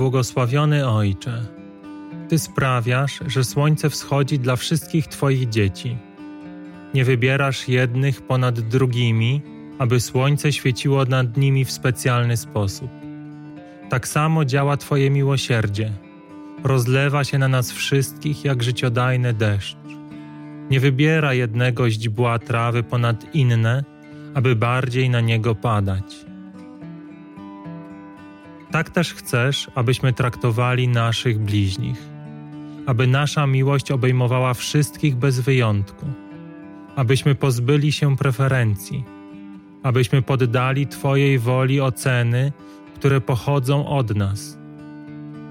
błogosławiony Ojcze, Ty sprawiasz, że słońce wschodzi dla wszystkich Twoich dzieci. Nie wybierasz jednych ponad drugimi, aby słońce świeciło nad nimi w specjalny sposób. Tak samo działa Twoje miłosierdzie. Rozlewa się na nas wszystkich jak życiodajny deszcz. Nie wybiera jednego źdźbła trawy ponad inne, aby bardziej na niego padać. Tak też chcesz, abyśmy traktowali naszych bliźnich, aby nasza miłość obejmowała wszystkich bez wyjątku, abyśmy pozbyli się preferencji, abyśmy poddali Twojej woli oceny, które pochodzą od nas,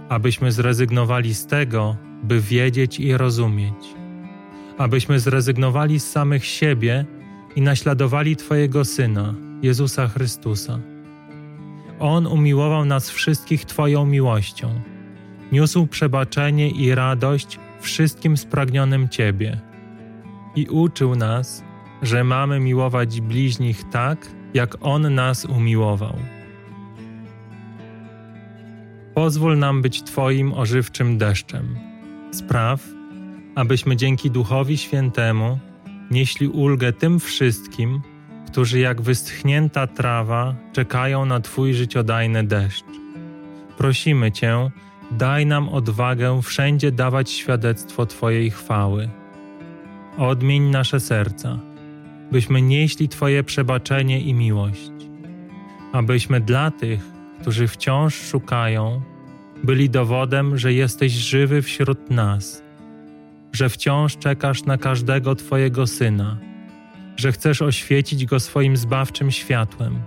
abyśmy zrezygnowali z tego, by wiedzieć i rozumieć, abyśmy zrezygnowali z samych siebie i naśladowali Twojego Syna, Jezusa Chrystusa. On umiłował nas wszystkich Twoją miłością. Niósł przebaczenie i radość wszystkim spragnionym Ciebie. I uczył nas, że mamy miłować bliźnich tak, jak On nas umiłował. Pozwól nam być Twoim ożywczym deszczem. Spraw, abyśmy dzięki Duchowi Świętemu nieśli ulgę tym wszystkim, którzy jak wyschnięta trawa czekają na Twój życiodajny deszcz. Prosimy Cię, daj nam odwagę wszędzie dawać świadectwo Twojej chwały. Odmień nasze serca, byśmy nieśli Twoje przebaczenie i miłość, abyśmy dla tych, którzy wciąż szukają, byli dowodem, że jesteś żywy wśród nas, że wciąż czekasz na każdego Twojego syna że chcesz oświecić go swoim zbawczym światłem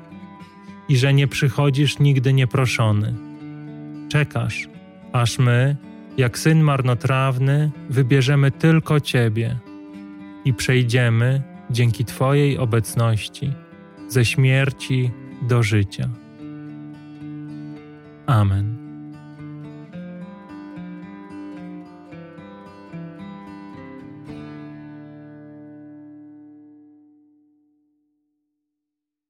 i że nie przychodzisz nigdy nieproszony. Czekasz, aż my, jak syn marnotrawny, wybierzemy tylko Ciebie i przejdziemy dzięki Twojej obecności ze śmierci do życia. Amen.